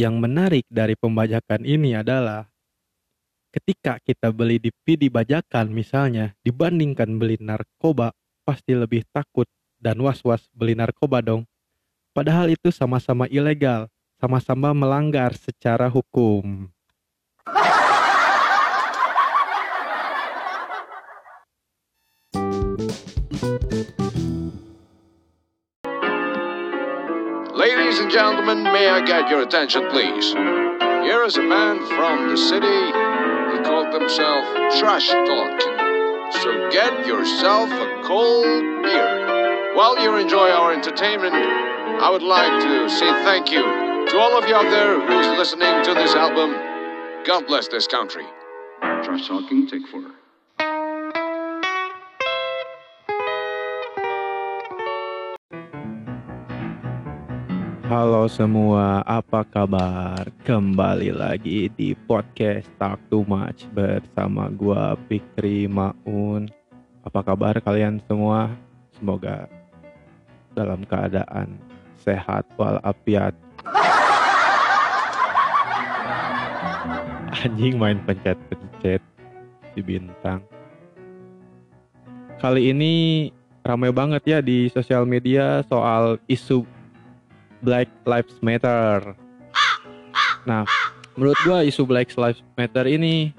Yang menarik dari pembajakan ini adalah ketika kita beli di bajakan misalnya dibandingkan beli narkoba pasti lebih takut dan was-was beli narkoba dong. Padahal itu sama-sama ilegal, sama-sama melanggar secara hukum. Gentlemen, may I get your attention, please? Here is a man from the city. He called himself Trash Talking. So get yourself a cold beer. While you enjoy our entertainment, I would like to say thank you to all of you out there who's listening to this album. God bless this country. Trash Talking, take four. Halo semua, apa kabar? Kembali lagi di podcast Talk Too Much bersama gua Fikri Maun. Apa kabar kalian semua? Semoga dalam keadaan sehat walafiat. Anjing main pencet-pencet di bintang. Kali ini ramai banget ya di sosial media soal isu Black Lives Matter. Nah, menurut gua isu Black Lives Matter ini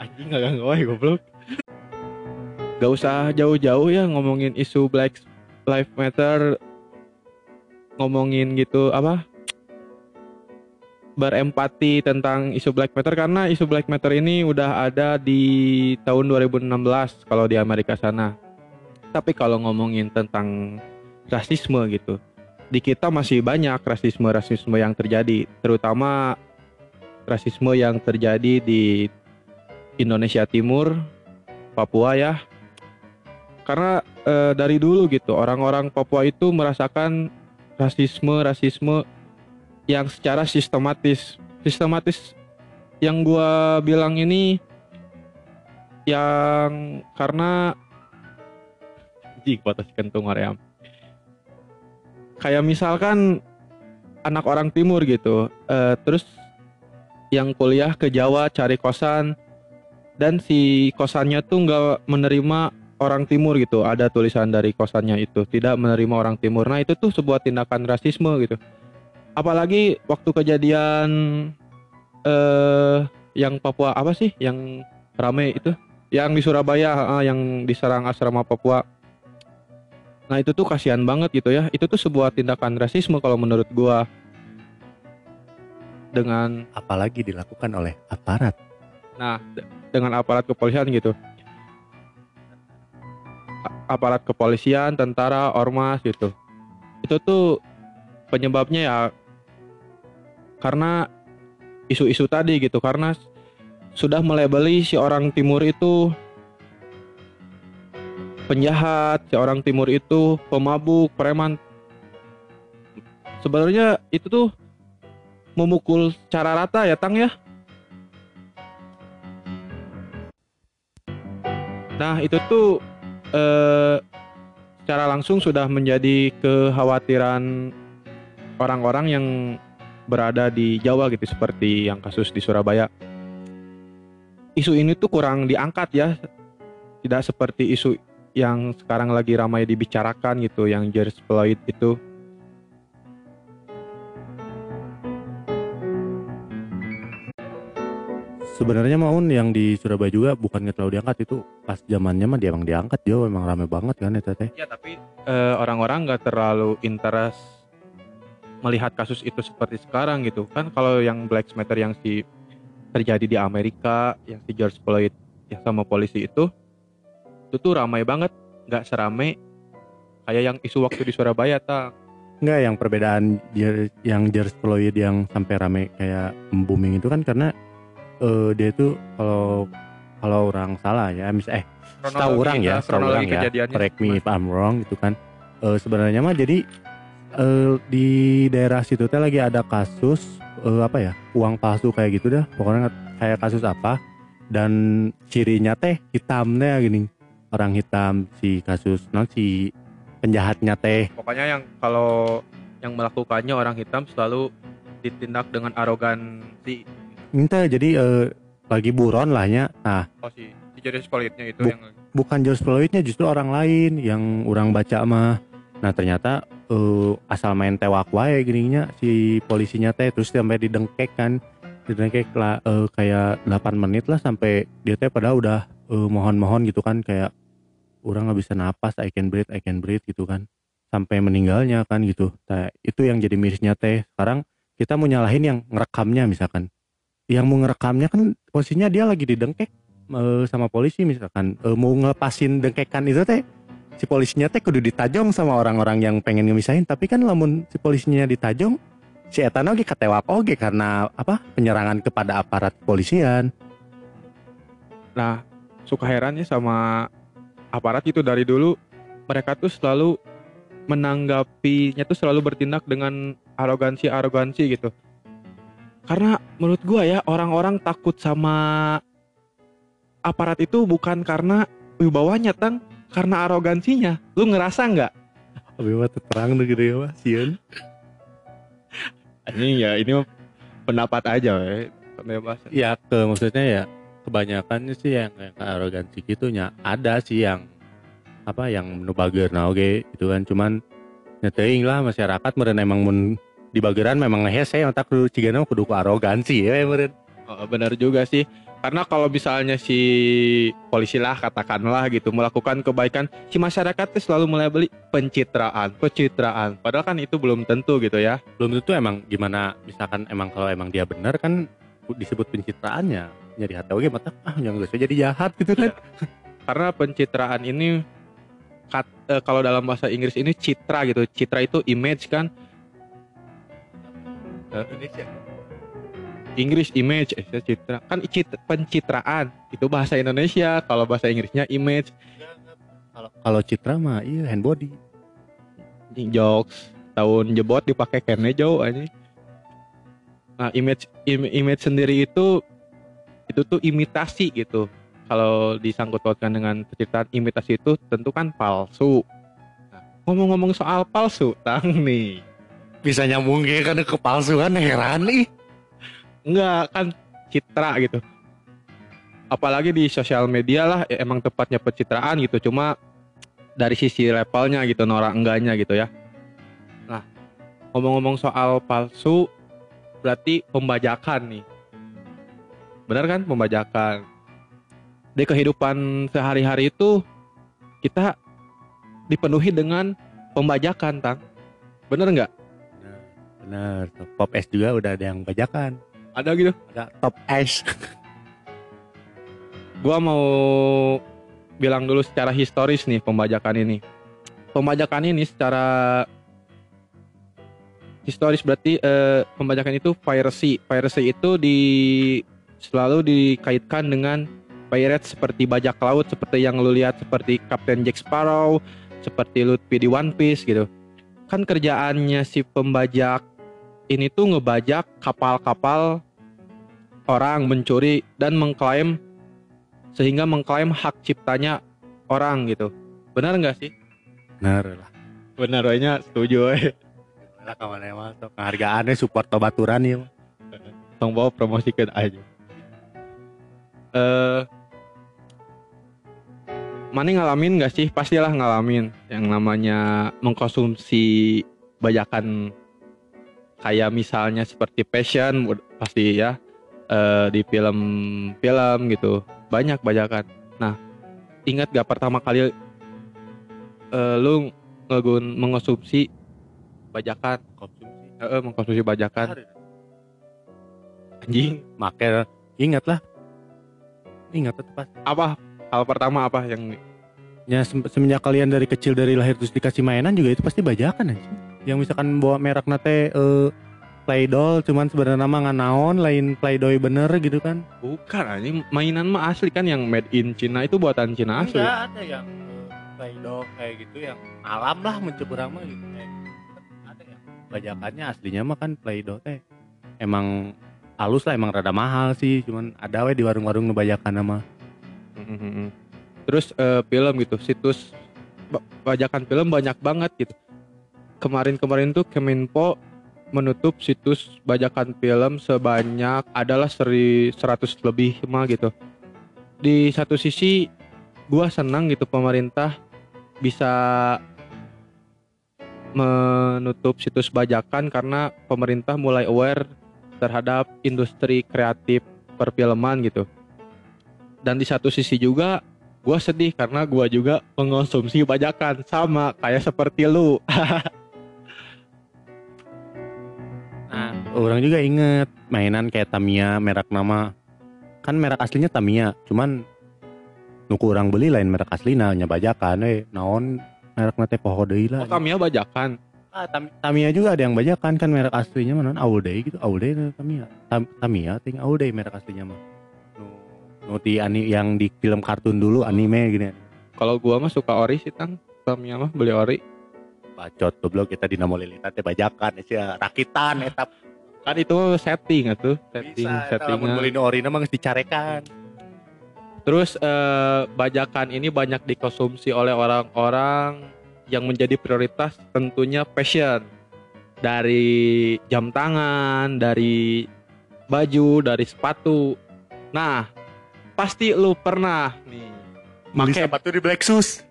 anjing gak ngoy goblok. Gak usah jauh-jauh ya ngomongin isu Black Lives Matter ngomongin gitu apa berempati tentang isu Black Matter karena isu Black Matter ini udah ada di tahun 2016 kalau di Amerika sana. Tapi kalau ngomongin tentang rasisme gitu. Di kita masih banyak rasisme-rasisme yang terjadi, terutama rasisme yang terjadi di Indonesia Timur, Papua ya. Karena e, dari dulu gitu orang-orang Papua itu merasakan rasisme-rasisme yang secara sistematis. Sistematis yang gua bilang ini yang karena jik batas kentung aream kayak misalkan anak orang timur gitu uh, terus yang kuliah ke Jawa cari kosan dan si kosannya tuh nggak menerima orang timur gitu. Ada tulisan dari kosannya itu tidak menerima orang timur. Nah itu tuh sebuah tindakan rasisme gitu. Apalagi waktu kejadian eh yang Papua apa sih? Yang rame itu? Yang di Surabaya yang diserang asrama Papua Nah itu tuh kasihan banget gitu ya. Itu tuh sebuah tindakan rasisme kalau menurut gua. Dengan apalagi dilakukan oleh aparat. Nah, dengan aparat kepolisian gitu. Aparat kepolisian, tentara, ormas gitu. Itu tuh penyebabnya ya karena isu-isu tadi gitu karena sudah melebeli si orang timur itu penjahat, si orang timur itu pemabuk, preman. Sebenarnya itu tuh memukul cara rata ya Tang ya. Nah itu tuh eh, secara langsung sudah menjadi kekhawatiran orang-orang yang berada di Jawa gitu seperti yang kasus di Surabaya. Isu ini tuh kurang diangkat ya, tidak seperti isu yang sekarang lagi ramai dibicarakan gitu yang George Floyd itu. Sebenarnya maun yang di Surabaya juga bukannya terlalu diangkat itu pas zamannya mah dia emang diangkat dia emang rame banget kan ya teh? Ya tapi uh, orang-orang nggak terlalu interest melihat kasus itu seperti sekarang gitu. Kan kalau yang Black Matter yang si terjadi di Amerika yang si George Floyd yang sama polisi itu itu tuh ramai banget nggak serame. Kayak yang isu waktu di Surabaya tak nggak yang perbedaan yang George Floyd yang sampai rame kayak booming itu kan karena uh, dia itu kalau kalau orang salah ya mis eh tahu orang ya tahu orang ya correct me if I'm wrong gitu kan. Uh, sebenarnya mah jadi uh, di daerah situ teh lagi ada kasus uh, apa ya uang palsu kayak gitu dah. Pokoknya kayak kasus apa dan cirinya teh hitamnya gini orang hitam si kasus non si penjahatnya teh pokoknya yang kalau yang melakukannya orang hitam selalu ditindak dengan arogansi Minta jadi eh, lagi buron lah ya. Nah, oh si si George Floyd-nya itu Bu- yang bukan George Floyd-nya justru orang lain yang orang baca mah. Nah, ternyata eh, asal main tewak wae gininya si polisinya teh terus sampai didengkek kan. Didengkek lah eh, kayak 8 menit lah sampai dia teh pada udah eh, mohon-mohon gitu kan kayak orang nggak bisa napas I can breathe I can breathe gitu kan sampai meninggalnya kan gitu. Nah, itu yang jadi mirisnya teh. Sekarang kita mau nyalahin yang ngerekamnya misalkan. Yang mau ngerekamnya kan posisinya dia lagi didengkek eh, sama polisi misalkan eh, mau ngelepasin dengkekan itu teh si polisinya teh kudu ditajong sama orang-orang yang pengen ngemisahin tapi kan lamun si polisinya ditajong si etan oge katewak oge karena apa penyerangan kepada aparat kepolisian Nah, suka herannya sama aparat itu dari dulu mereka tuh selalu menanggapinya tuh selalu bertindak dengan arogansi-arogansi gitu. Karena menurut gua ya orang-orang takut sama aparat itu bukan karena wibawanya tang, karena arogansinya. Lu ngerasa nggak? Abi mah terang tuh gitu ya mas sieun. Ini ya ini pendapat aja ya. Bebas. ya ke maksudnya ya kebanyakan sih yang, yang arogansi gitunya ada sih yang apa yang nu bager nah oke itu kan cuman nyeteing lah masyarakat meren emang mun di bageran memang hese otak kudu cigana kudu ku arogansi ya meren Oh, benar juga sih. Karena kalau misalnya si polisi lah katakanlah gitu melakukan kebaikan, si masyarakat tuh selalu melabeli pencitraan, pencitraan. Padahal kan itu belum tentu gitu ya. belum tentu emang gimana misalkan emang kalau emang dia benar kan disebut pencitraannya jadi hati. Oke mata ah yang gak jadi jahat gitu kan. Karena pencitraan ini kat- eh, kalau dalam bahasa Inggris ini citra gitu. Citra itu image kan. Eh, Inggris image, eh citra. Kan cit- pencitraan. Itu bahasa Indonesia. Kalau bahasa Inggrisnya image, kalau kalau citra mah iya hand body. Jokes. Tahun jebot dipakai kene jauh aja nah image im- image sendiri itu itu tuh imitasi gitu. Kalau disangkut pautkan dengan penciptaan imitasi itu tentu kan palsu. Nah, ngomong-ngomong soal palsu tang nih. Bisa nyambung kan kepalsuan heran nih. Enggak kan citra gitu. Apalagi di sosial media lah ya emang tepatnya pencitraan gitu. Cuma dari sisi levelnya gitu norak enggaknya gitu ya. Nah ngomong-ngomong soal palsu berarti pembajakan nih benar kan? Pembajakan di kehidupan sehari-hari itu kita dipenuhi dengan pembajakan tang. Bener nggak? Bener tuh. pop S juga udah ada yang bajakan ada gitu? Ada top S. Gua mau bilang dulu secara historis nih pembajakan ini. Pembajakan ini secara historis berarti eh, pembajakan itu piracy. Piracy itu di selalu dikaitkan dengan pirates seperti bajak laut seperti yang lu lihat seperti Captain Jack Sparrow, seperti Luffy di One Piece gitu. Kan kerjaannya si pembajak ini tuh ngebajak kapal-kapal orang mencuri dan mengklaim sehingga mengklaim hak ciptanya orang gitu. Benar nggak sih? bener lah Benar, wanya setuju. lah kawan emang tuh penghargaannya support tobaturan ya. Tong bawa promosikan aja. Eh, Mani ngalamin nggak sih? Pastilah ngalamin. Yang namanya mengkonsumsi bajakan kayak misalnya seperti passion pasti ya. Eh, di film-film gitu. Banyak bajakan. Nah ingat gak pertama kali eh, lu ngegun mengkonsumsi bajakan, konsumsi. Eh, mengkonsumsi bajakan. Anjing make ingat lah ingat tuh pas apa? Hal pertama apa yang ya sem- semenjak kalian dari kecil dari lahir terus dikasih mainan juga itu pasti bajakan aja yang misalkan bawa merek nate eh, Playdoll cuman sebenarnya mah nggak naon lain Playdoy bener gitu kan. Bukan anjing. Mainan mah asli kan yang made in Cina itu buatan Cina asli. Enggak, ada yang eh, Playdoh kayak gitu yang alam lah mencoba mah gitu. Kayak gitu. ada yang bajakannya aslinya mah kan Playdoh teh. Emang halus lah emang rada mahal sih cuman ada we di warung-warung ngebajakan nama Mhm. terus eh, film gitu situs ba- bajakan film banyak banget gitu kemarin-kemarin tuh Kemenpo menutup situs bajakan film sebanyak adalah seri 100 lebih mah gitu. Di satu sisi gua senang gitu pemerintah bisa menutup situs bajakan karena pemerintah mulai aware terhadap industri kreatif perfilman gitu. Dan di satu sisi juga gua sedih karena gua juga mengonsumsi bajakan sama kayak seperti lu. Nah, orang juga inget mainan kayak Tamiya merek nama kan merek aslinya Tamiya, cuman nuku orang beli lain merek aslinya nya bajakan eh naon merek nate poho deui lah. Oh, Tamiya bajakan. Ah, Tam- Tamiya juga ada yang bajakan kan merek aslinya mana Auday gitu, itu Tamiya. Tam Tamiya ting Auday merek aslinya mah. Di ani yang di film kartun dulu anime gini. Kalau gua mah suka ori sih tang. Tamiya mah beli ori. Bacot goblok kita di namo lilita teh bajakan ya rakitan eta Kan itu setting atuh, setting bisa settingnya. lamun beli orina mah geus dicarekan. Terus eh, bajakan ini banyak dikonsumsi oleh orang-orang yang menjadi prioritas tentunya fashion. Dari jam tangan, dari baju, dari sepatu. Nah, pasti lu pernah nih Beli make sepatu di Black Shoes.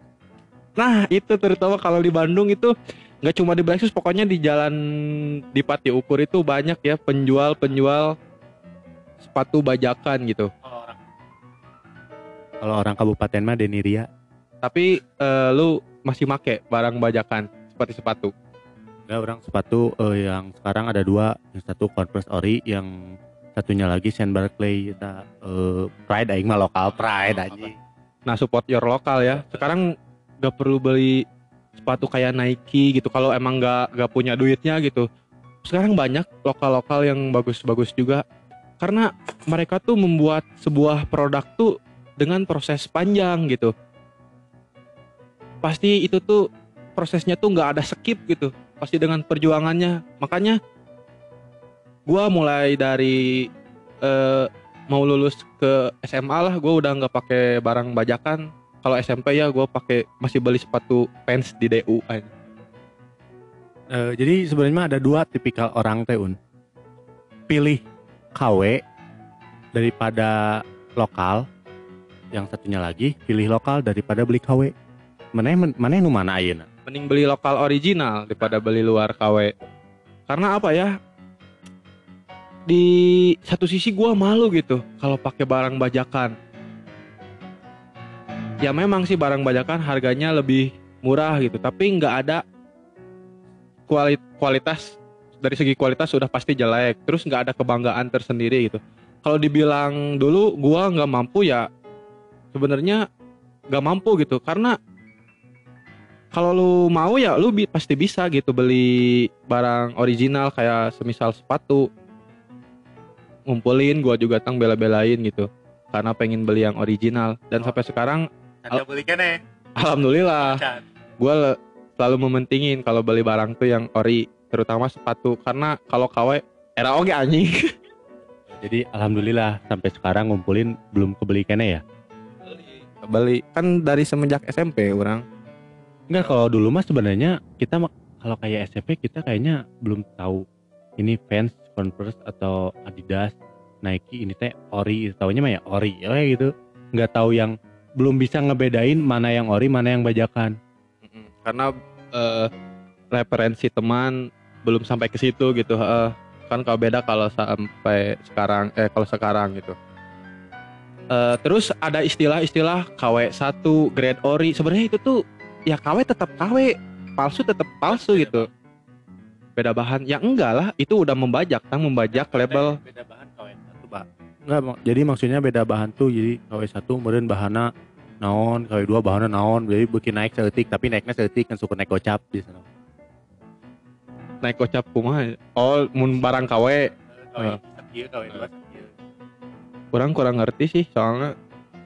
Nah itu terutama kalau di Bandung itu nggak cuma di Black Shoes, pokoknya di jalan di Pati Ukur itu banyak ya penjual-penjual sepatu bajakan gitu. Kalau orang Kalau orang kabupaten mah Deniria. Tapi eh, lu masih make barang bajakan seperti sepatu. Ada orang sepatu eh, yang sekarang ada dua, yang satu Converse Ori, yang satunya lagi Saint Barclay kita eh, Pride aing mah lokal Pride aja. Nah support your lokal ya. Sekarang nggak perlu beli sepatu kayak Nike gitu. Kalau emang nggak nggak punya duitnya gitu. Sekarang banyak lokal-lokal yang bagus-bagus juga. Karena mereka tuh membuat sebuah produk tuh dengan proses panjang gitu. Pasti itu tuh prosesnya tuh nggak ada skip gitu. Pasti dengan perjuangannya. Makanya gua mulai dari eh, mau lulus ke SMA lah gue udah nggak pakai barang bajakan kalau SMP ya gue pakai masih beli sepatu pants di DU aja. Eh, jadi sebenarnya ada dua tipikal orang teh Un. Pilih KW daripada lokal. Yang satunya lagi pilih lokal daripada beli KW. Mana mana nu mana ayeuna? mending beli lokal original daripada beli luar KW karena apa ya? Di satu sisi gue malu gitu kalau pakai barang bajakan. Ya memang sih barang bajakan harganya lebih murah gitu tapi nggak ada kuali- kualitas dari segi kualitas sudah pasti jelek. Terus nggak ada kebanggaan tersendiri gitu. Kalau dibilang dulu gua nggak mampu ya sebenarnya nggak mampu gitu. Karena kalau lu mau ya lu bi- pasti bisa gitu beli barang original kayak semisal sepatu. Ngumpulin gua juga tang bela-belain gitu. Karena pengen beli yang original. Dan sampai sekarang Ada beli kene. alhamdulillah. Gue selalu mementingin kalau beli barang tuh yang ori terutama sepatu. Karena kalau KW era oge anjing. Jadi alhamdulillah sampai sekarang ngumpulin belum kebeli kene ya. beli. Kan dari semenjak SMP orang Enggak kalau dulu mah sebenarnya kita kalau kayak SMP kita kayaknya belum tahu ini Vans, Converse atau Adidas, Nike ini teh ori, taunya mah ya ori ya gitu. Nggak tahu yang belum bisa ngebedain mana yang ori, mana yang bajakan. Karena eh, referensi teman belum sampai ke situ gitu heeh. kan kalau beda kalau sampai sekarang eh kalau sekarang gitu Eh, terus ada istilah-istilah KW1 grade ori sebenarnya itu tuh ya KW tetap KW palsu tetap palsu gitu beda bahan ya enggak lah itu udah membajak tang membajak label Beda bahan KW satu pak. Enggak, mak- jadi maksudnya beda bahan tuh jadi KW satu kemudian bahana naon, KW dua bahana naon, jadi bikin naik seetik tapi naiknya seetik kan suka naik gocap di sana. naik kocap kumaha oh mun barang KW KW Heeh. sekieu, KW dua sekieu. kurang kurang ngerti sih soalnya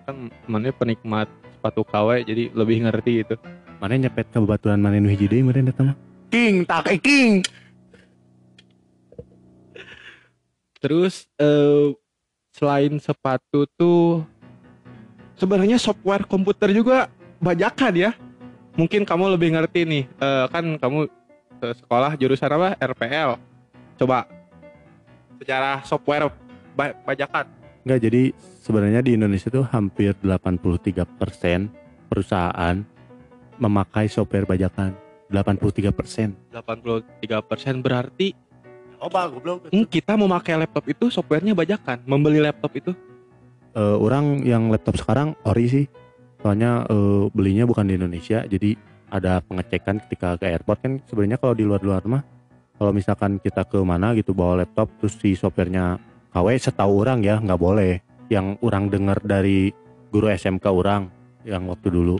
kan mana penikmat sepatu KW jadi lebih ngerti gitu Mana nyepet ke bebaturan mana nu hiji deui meureun eta mah? King, tak eh, king. terus eh, selain sepatu tuh sebenarnya software komputer juga bajakan ya mungkin kamu lebih ngerti nih Eh, kan kamu sekolah jurusan apa RPL coba secara software ba- bajakan Enggak, jadi sebenarnya di Indonesia tuh hampir 83% perusahaan memakai software bajakan. 83%. 83% berarti Oh, goblok. hmm, kita memakai laptop itu softwarenya bajakan membeli laptop itu Eh, orang yang laptop sekarang ori sih. Soalnya eh, belinya bukan di Indonesia, jadi ada pengecekan ketika ke airport kan sebenarnya kalau di luar-luar mah kalau misalkan kita ke mana gitu bawa laptop terus si sopirnya KW setahu orang ya nggak boleh yang orang dengar dari guru SMK orang yang waktu dulu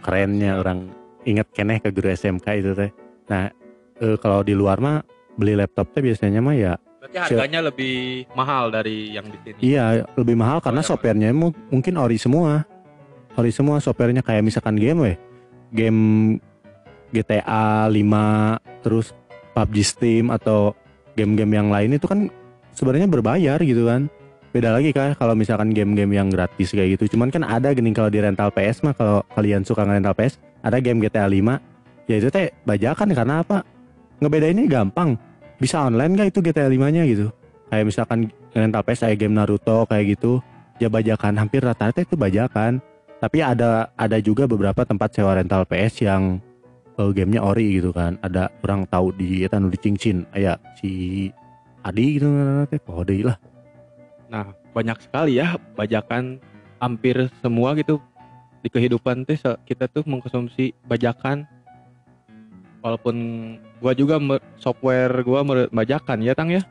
kerennya orang inget keneh ke guru SMK itu teh nah eh, kalau di luar mah beli laptop teh biasanya mah ya berarti harganya lebih mahal dari yang di sini Iya, lebih mahal karena Soalnya softwarenya mu- mungkin ori semua. Ori semua softwarenya kayak misalkan game weh. Game GTA 5 terus PUBG Steam atau game-game yang lain itu kan sebenarnya berbayar gitu kan. Beda lagi kan kalau misalkan game-game yang gratis kayak gitu. Cuman kan ada gini kalau di rental PS mah kalau kalian suka ngerental PS, ada game GTA 5 ya itu teh bajakan karena apa? Ngebedainnya gampang. Bisa online gak itu GTA 5-nya gitu. Kayak misalkan rental PS kayak game Naruto kayak gitu ya bajakan hampir rata-rata itu bajakan tapi ada ada juga beberapa tempat sewa rental PS yang eh, gamenya ori gitu kan ada orang tahu di eta nu di Cincin aya si Adi gitu poho deui lah Nah, banyak sekali ya bajakan hampir semua gitu di kehidupan teh kita tuh mengkonsumsi bajakan. Walaupun gua juga software gua bajakan ya Tang ya.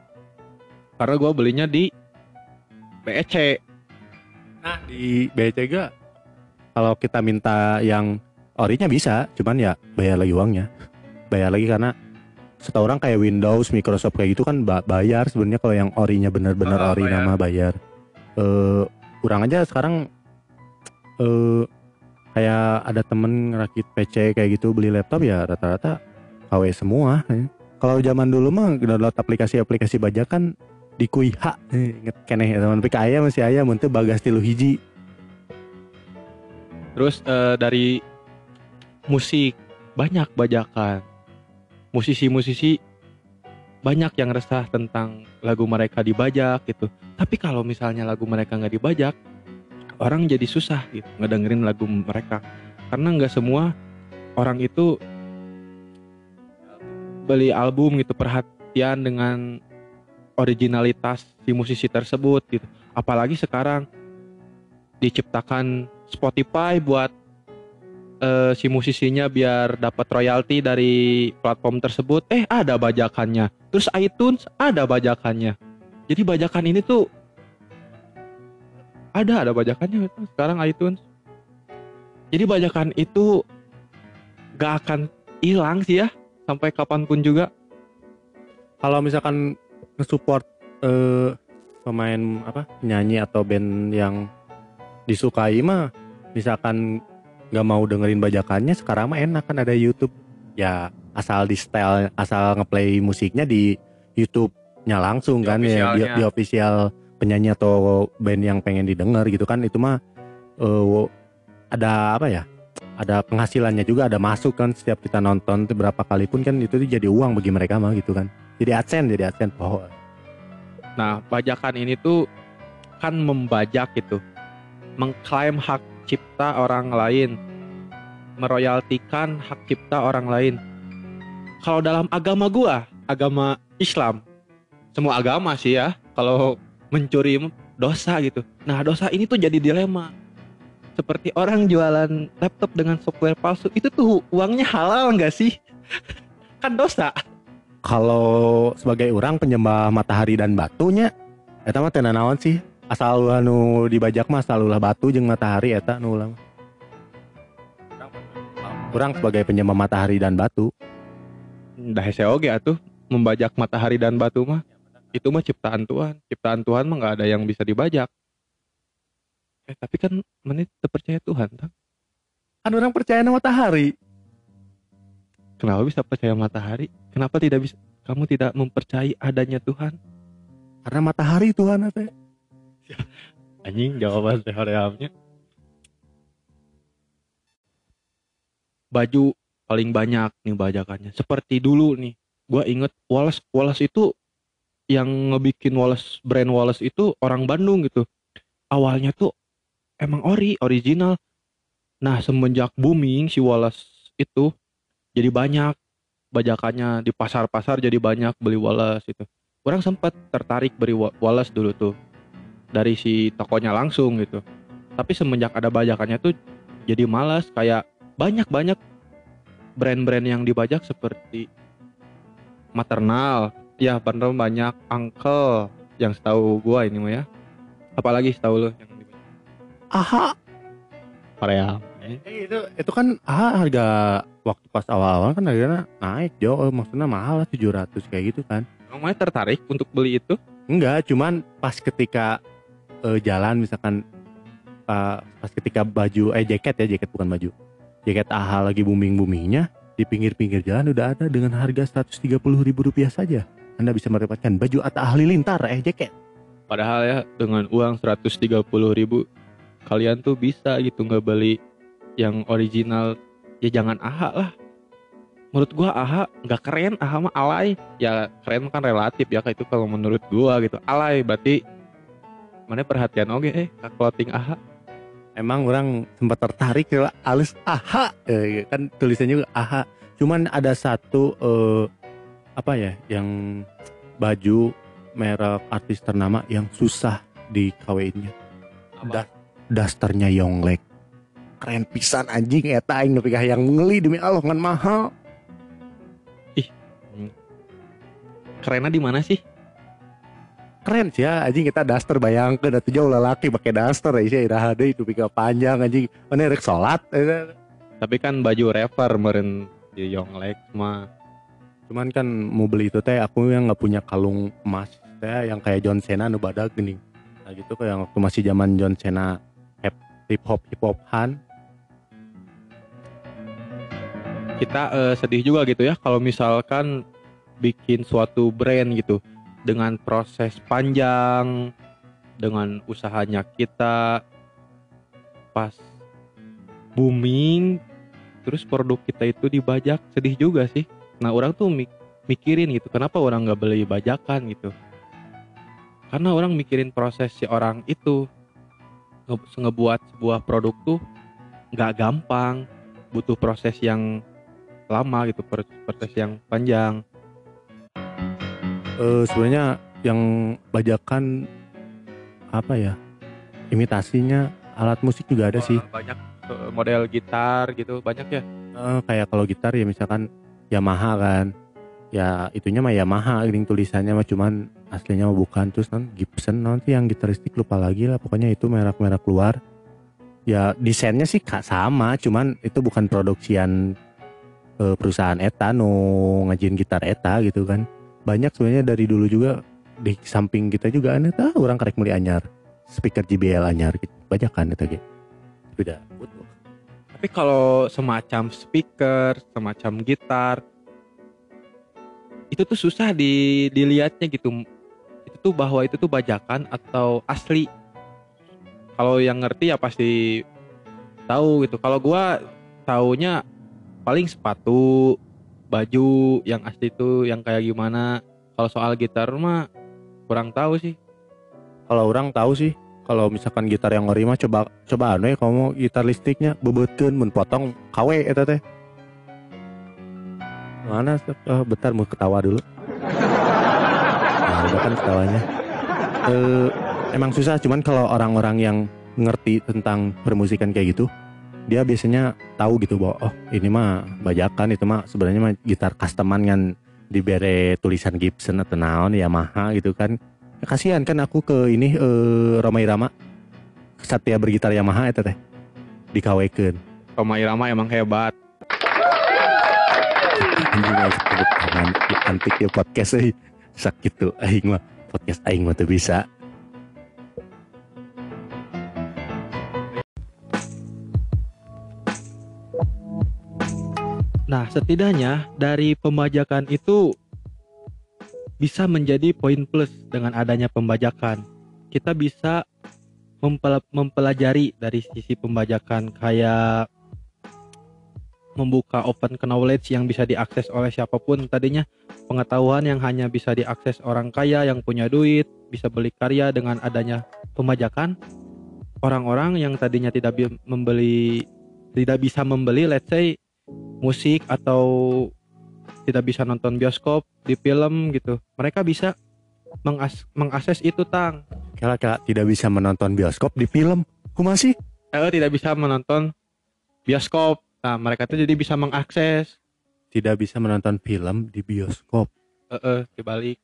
Karena gua belinya di BEC. nah di BCG kalau kita minta yang orinya bisa cuman ya bayar lagi uangnya bayar lagi karena setahu orang kayak Windows Microsoft kayak gitu kan ba- bayar sebenarnya kalau yang orinya bener-bener Ah, ori bayar. nama bayar eh kurang aja sekarang eh kayak ada temen ngerakit PC kayak gitu beli laptop ya rata-rata KW semua ya. kalau zaman dulu mah download aplikasi-aplikasi bajakan di Kuiha inget keneh ya teman aya masih aya mun teu bagas tilu hiji Terus eh, dari musik banyak bajakan. Musisi-musisi banyak yang resah tentang lagu mereka dibajak gitu. Tapi kalau misalnya lagu mereka nggak dibajak, orang jadi susah gitu ngedengerin lagu mereka. Karena nggak semua orang itu beli album gitu perhatian dengan originalitas si musisi tersebut gitu. Apalagi sekarang diciptakan Spotify buat eh, si musisinya biar dapat royalti dari platform tersebut. Eh ada bajakannya. Terus iTunes ada bajakannya. Jadi bajakan ini tuh ada ada bajakannya sekarang iTunes. Jadi bajakan itu gak akan hilang sih ya sampai kapan pun juga. kalau misalkan nge-support eh, pemain apa nyanyi atau band yang disukai mah misalkan nggak mau dengerin bajakannya sekarang mah enak kan ada YouTube. Ya asal di style asal ngeplay musiknya di YouTube-nya langsung Di kan ya di, di official penyanyi atau band yang pengen didengar gitu kan itu mah eh, ada apa ya ada penghasilannya juga ada masuk kan setiap kita nonton berapa kali pun kan itu jadi uang bagi mereka mah gitu kan. Jadi adsense jadi adsense. Oh. Nah, bajakan ini tuh kan membajak gitu, mengklaim hak cipta orang lain, meroyaltikan hak cipta orang lain. Kalau dalam agama gua, agama Islam, semua agama sih ya, kalau mencuri dosa gitu. Nah, dosa ini tuh jadi dilema. Seperti orang jualan laptop dengan software palsu, itu tuh uangnya halal nggak sih? kan dosa. kalau sebagai orang penyembah matahari dan batunya eta mah teu naon sih asal ulah nu dibajak mah asal ulah batu jeung matahari eta nu ulah mah. orang sebagai penyembah matahari dan batu. Dah hese oge atuh membajak matahari dan batu mah. Itu mah ciptaan Tuhan. Ciptaan Tuhan mah nggak ada yang bisa dibajak. Eh tapi kan menit terpercaya Tuhan Tang. kan orang percaya sama matahari. Kenapa bisa percaya matahari? Kenapa tidak bisa kamu tidak mempercayai adanya Tuhan? Karena matahari Tuhan teh anjing jawaban teh horeamnya baju paling banyak nih bajakannya. Seperti dulu nih, gua inget Wallace Wallace itu yang ngebikin Wallace brand Wallace itu orang Bandung gitu. Awalnya tuh emang ori, original. Nah, semenjak booming si Wallace itu jadi banyak bajakannya di pasar-pasar jadi banyak beli Wallace itu. Orang sempat tertarik beli Wa- Wallace dulu tuh dari si tokonya langsung gitu. Tapi semenjak ada bajakannya tuh jadi malas kayak banyak-banyak brand-brand yang dibajak seperti maternal ya bener banyak uncle yang setahu gua ini mah ya. Apalagi setahu lu yang dibajak. Aha. Korea. Eh, itu itu kan ah, harga waktu pas awal-awal kan harganya naik jo. Eh, maksudnya mahal lah 700 kayak gitu kan. Emang Maya tertarik untuk beli itu? Enggak cuman pas ketika eh, jalan misalkan pa- pas ketika baju eh jaket ya jaket bukan baju. Jaket AHA lagi booming boomingnya di pinggir-pinggir jalan udah ada dengan harga 130 ribu rupiah saja. Anda bisa mendapatkan baju Atta Halilintar eh jaket. Padahal ya dengan uang 130 ribu kalian tuh bisa gitu nggak beli yang original. Ya jangan AHA lah. Menurut gua AHA nggak keren AHA mah alay. Ya keren kan relatif ya kayak itu kalau menurut gua gitu. Alay berarti mana perhatian oke eh ke clothing AHA emang orang sempat tertarik ya alis AHA Eh, kan tulisannya juga AHA cuman ada satu eh, apa ya yang baju merek artis ternama yang susah di KW-nya Apa? Da- dasternya Yonglek. Keren pisan anjing eta aing nepi yang ngeli demi Allah ngan mahal. Kerennya di mana sih keren sih ya. Anjing kita daster bayangkeun atuh jauh lelaki pakai daster ya sih iraha deui itu pika panjang anjing. Mana rek salat tapi kan baju refer meren di Yonglek mah. Cuman kan mau beli itu teh aku yang nggak punya kalung emas teh yang kayak John Cena nu badak gini. Nah gitu kayak waktu masih zaman John Cena hip hop hip hopan kita eh, sedih juga gitu ya kalau misalkan bikin suatu brand gitu dengan proses panjang dengan usahanya kita pas booming terus produk kita itu dibajak sedih juga sih. Nah orang tuh mik- mikirin gitu kenapa orang nggak beli bajakan gitu? Karena orang mikirin proses si orang itu nge- ngebuat sebuah produk tuh nggak gampang butuh proses yang lama gitu pro- proses yang panjang eh sebenarnya yang bajakan apa ya imitasinya alat musik juga ada sih. Banyak eh, model gitar gitu banyak ya? Eh, kayak kalau gitar ya misalkan Yamaha kan. Ya itunya mah Yamaha ini tulisannya mah cuman aslinya mah bukan. Terus non Gibson nanti yang gitaristik lupa lagi lah pokoknya itu merek-merek luar. Ya desainnya sih kak sama cuman itu bukan produksian eh, perusahaan eta no ngajin gitar eta gitu kan banyak sebenarnya dari dulu juga di samping kita juga aneh tahu orang karek meli anyar speaker JBL anyar gitu. Banyak kan itu gitu butuh tapi kalau semacam speaker semacam gitar itu tuh susah di dilihatnya gitu. Itu tuh bahwa itu tuh bajakan atau asli. Kalau yang ngerti ya pasti tahu gitu. Kalau gua taunya paling sepatu baju yang asli itu yang kayak gimana. Kalau soal gitar mah kurang tahu sih. Kalau orang tahu sih kalau misalkan gitar yang ori mah coba coba anu ya kamu gitar listriknya bebetkeun mun potong KW eta teh. Mana oh, bentar mau ketawa dulu. Nah udah kan ketawanya. Eh, emang susah cuman kalau orang-orang yang ngerti tentang permusikan kayak gitu dia biasanya tahu gitu bahwa oh ini mah bajakan itu mah sebenarnya mah gitar customan kan dibere tulisan Gibson atau naon Yamaha gitu kan. Kasihan kan aku ke ini eh, Roma Irama Satya bergitar Yamaha itu teh dikawekeun. Roma Irama emang hebat. Anjing antik ya podcast euy sakit tuh aing mah. Podcast aing mah tuh bisa Nah, setidaknya dari pembajakan itu bisa menjadi poin plus dengan adanya pembajakan. Kita bisa mempel- mempelajari dari sisi pembajakan kayak membuka open knowledge yang bisa diakses oleh siapa pun tadinya pengetahuan yang hanya bisa diakses orang kaya yang punya duit bisa beli karya dengan adanya pembajakan orang-orang yang tadinya tidak membeli tidak bisa membeli let's say musik atau tidak bisa nonton bioskop di film gitu mereka bisa mengas- mengakses itu tang Kira-kira tidak bisa menonton bioskop di film. Kumasi? eh, tidak bisa menonton bioskop nah mereka tuh jadi bisa mengakses Tidak bisa menonton film di bioskop. eh, eh, dibalik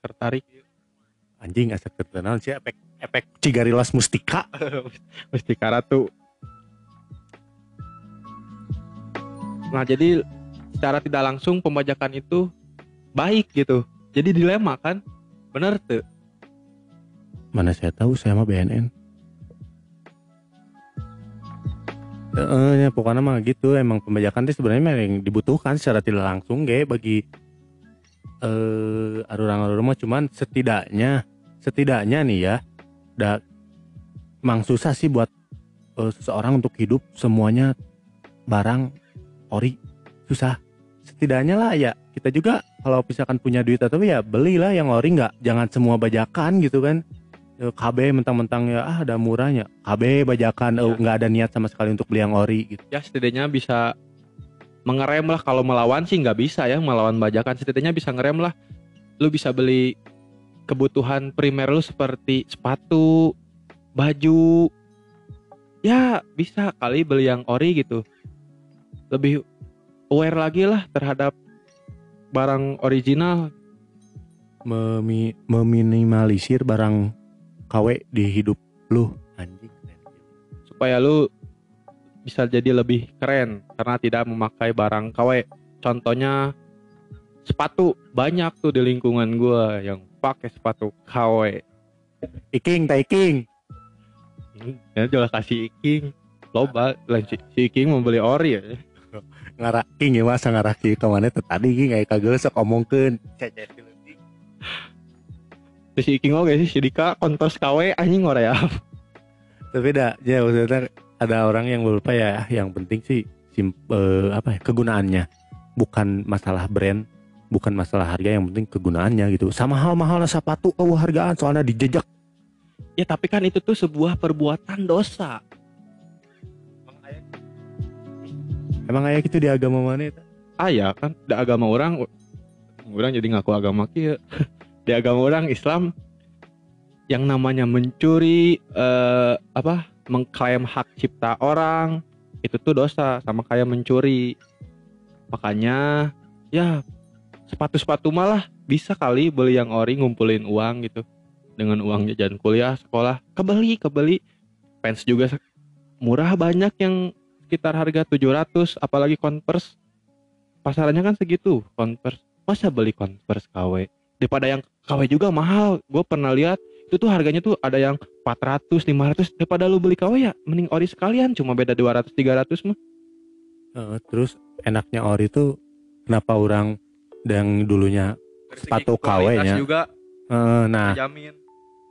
tertarik Anjing asa terkenal sih efek efek Cigarilas Mustika. Mustika Ratu nah jadi secara tidak langsung pembajakan itu baik gitu. Jadi dilema kan? Bener tuh. Mana saya tahu saya mah BNN. Eh, ya, pokoknya mah gitu. Emang pembajakan itu sebenarnya yang dibutuhkan secara tidak langsung ge bagi eh arurang-arurang mah cuman setidaknya setidaknya nih ya da emang susah sih buat eh, seseorang untuk hidup semuanya barang ori susah. Setidaknya lah ya kita juga kalau misalkan punya duit atau ya belilah yang ori nggak? Jangan semua bajakan gitu kan. Eh, KB mentang-mentang ya ah ada murahnya. KB bajakan Iya. nggak ada niat sama sekali untuk beli yang ori gitu. Ya setidaknya bisa mengerem lah. Kalau melawan sih nggak bisa ya melawan bajakan. Setidaknya bisa ngerem lah. Lu bisa beli kebutuhan primer lu seperti sepatu baju. Ya bisa kali beli yang ori gitu lebih aware lagi lah terhadap barang original Memi- meminimalisir barang KW di hidup lu anjing supaya lu bisa jadi lebih keren karena tidak memakai barang KW. Contohnya sepatu banyak tuh di lingkungan gua yang pakai sepatu KW. Iking tak Iking Ya jual kasih Iking. Loba si, si Iking mau beli ori ya. Ngarah King ya masa ngarah King ke mana teh tadi King kayak kagak sok omongkeun Cecet. Terus si Iking oke sih si Dika kontos KW anjing ora ya. tapi dah ya maksudnya ada orang yang lupa ya yang penting sih sim, eh, apa ya kegunaannya bukan masalah brand bukan masalah harga yang penting kegunaannya gitu sama hal mahal sepatu oh hargaan soalnya dijejak Ya tapi kan itu tuh sebuah perbuatan dosa. Emang kayak gitu di agama mana itu? Ah ya kan. Di agama orang orang jadi ngaku agama kieu. di agama orang Islam yang namanya mencuri eh, apa mengklaim hak cipta orang itu tuh dosa sama kayak mencuri. Makanya ya sepatu-sepatu malah bisa kali beli yang ori ngumpulin uang gitu. Dengan uang jajan kuliah sekolah kebeli kebeli. Pants juga murah banyak yang sekitar harga 700 apalagi converse. Pasarannya kan segitu converse. Masa beli converse KW daripada yang KW juga mahal. Gue pernah lihat itu tuh harganya tuh ada yang 400 500 daripada lu beli KW ya mending ori sekalian. Cuma beda 200 300 mah. Eh, terus enaknya ori itu kenapa orang yang dulunya Sepatu KW nya. juga. Eh, nah jamin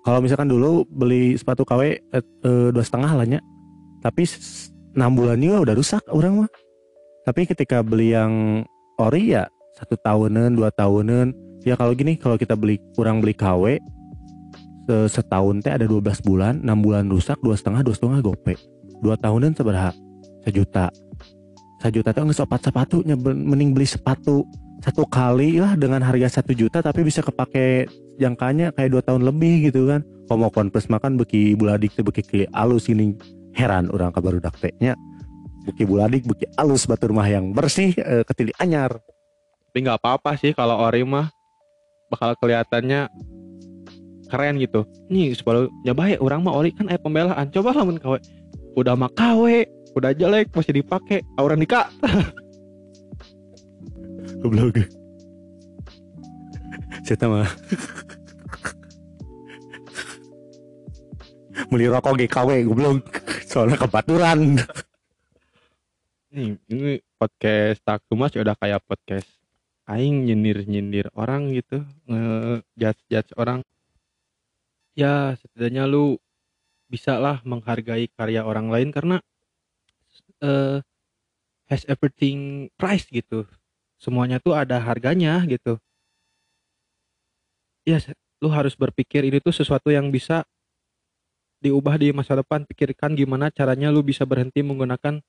kalau misalkan dulu beli sepatu KW eh, eh, dua setengah lah nya. Tapi enam bulan juga udah rusak orang mah. Tapi ketika beli yang ori ya satu tahunan dua tahunan. Ya kalau gini kalau kita beli kurang beli KW se- setahun teh ada 12 bulan enam bulan rusak dua setengah dua setengah gope. Dua tahunan seberapa sejuta. Sejuta tuh nggak sopat sepatunya mending beli sepatu. Satu kali lah dengan harga satu juta tapi bisa kepake jangkanya kayak dua tahun lebih gitu kan. Kalau mau konvers makan beki buladik beki ki alus ini heran orang kabar udah nya beki buladik beki alus batur mah yang bersih eh, ketili anyar. Tapi nggak apa-apa sih kalau ori mah bakal kelihatannya keren gitu. Nih sebelum nyoba ya orang mah ori kan eh pembelaan. Coba lah KW udah mah KW udah jelek masih dipakai orang nikah. Goblok. Saya mah beli rokok GKW goblok soalnya kebaturan. Nih ini podcast tak mas udah kayak podcast aing nyindir nyindir orang gitu nge judge orang. Ya setidaknya lu bisa lah menghargai karya orang lain karena eh has everything price gitu. Semuanya tuh ada harganya gitu. Ya lu harus berpikir ini tuh sesuatu yang bisa diubah di masa depan pikirkan gimana caranya lu bisa berhenti menggunakan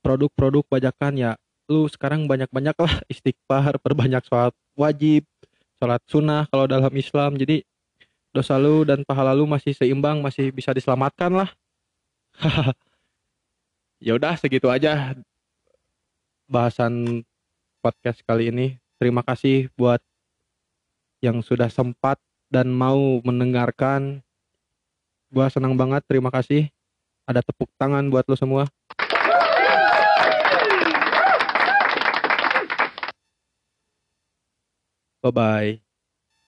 produk-produk bajakan. Ya lu sekarang banyak-banyak lah istighfar perbanyak sholat wajib sholat sunnah kalau dalam Islam. Jadi dosa lu dan pahala lu masih seimbang masih bisa diselamatkan lah. Ya udah segitu aja bahasan podcast kali ini. Terima kasih buat yang sudah sempat dan mau mendengarkan gua senang banget terima kasih. Ada tepuk tangan buat lo semua. Bye bye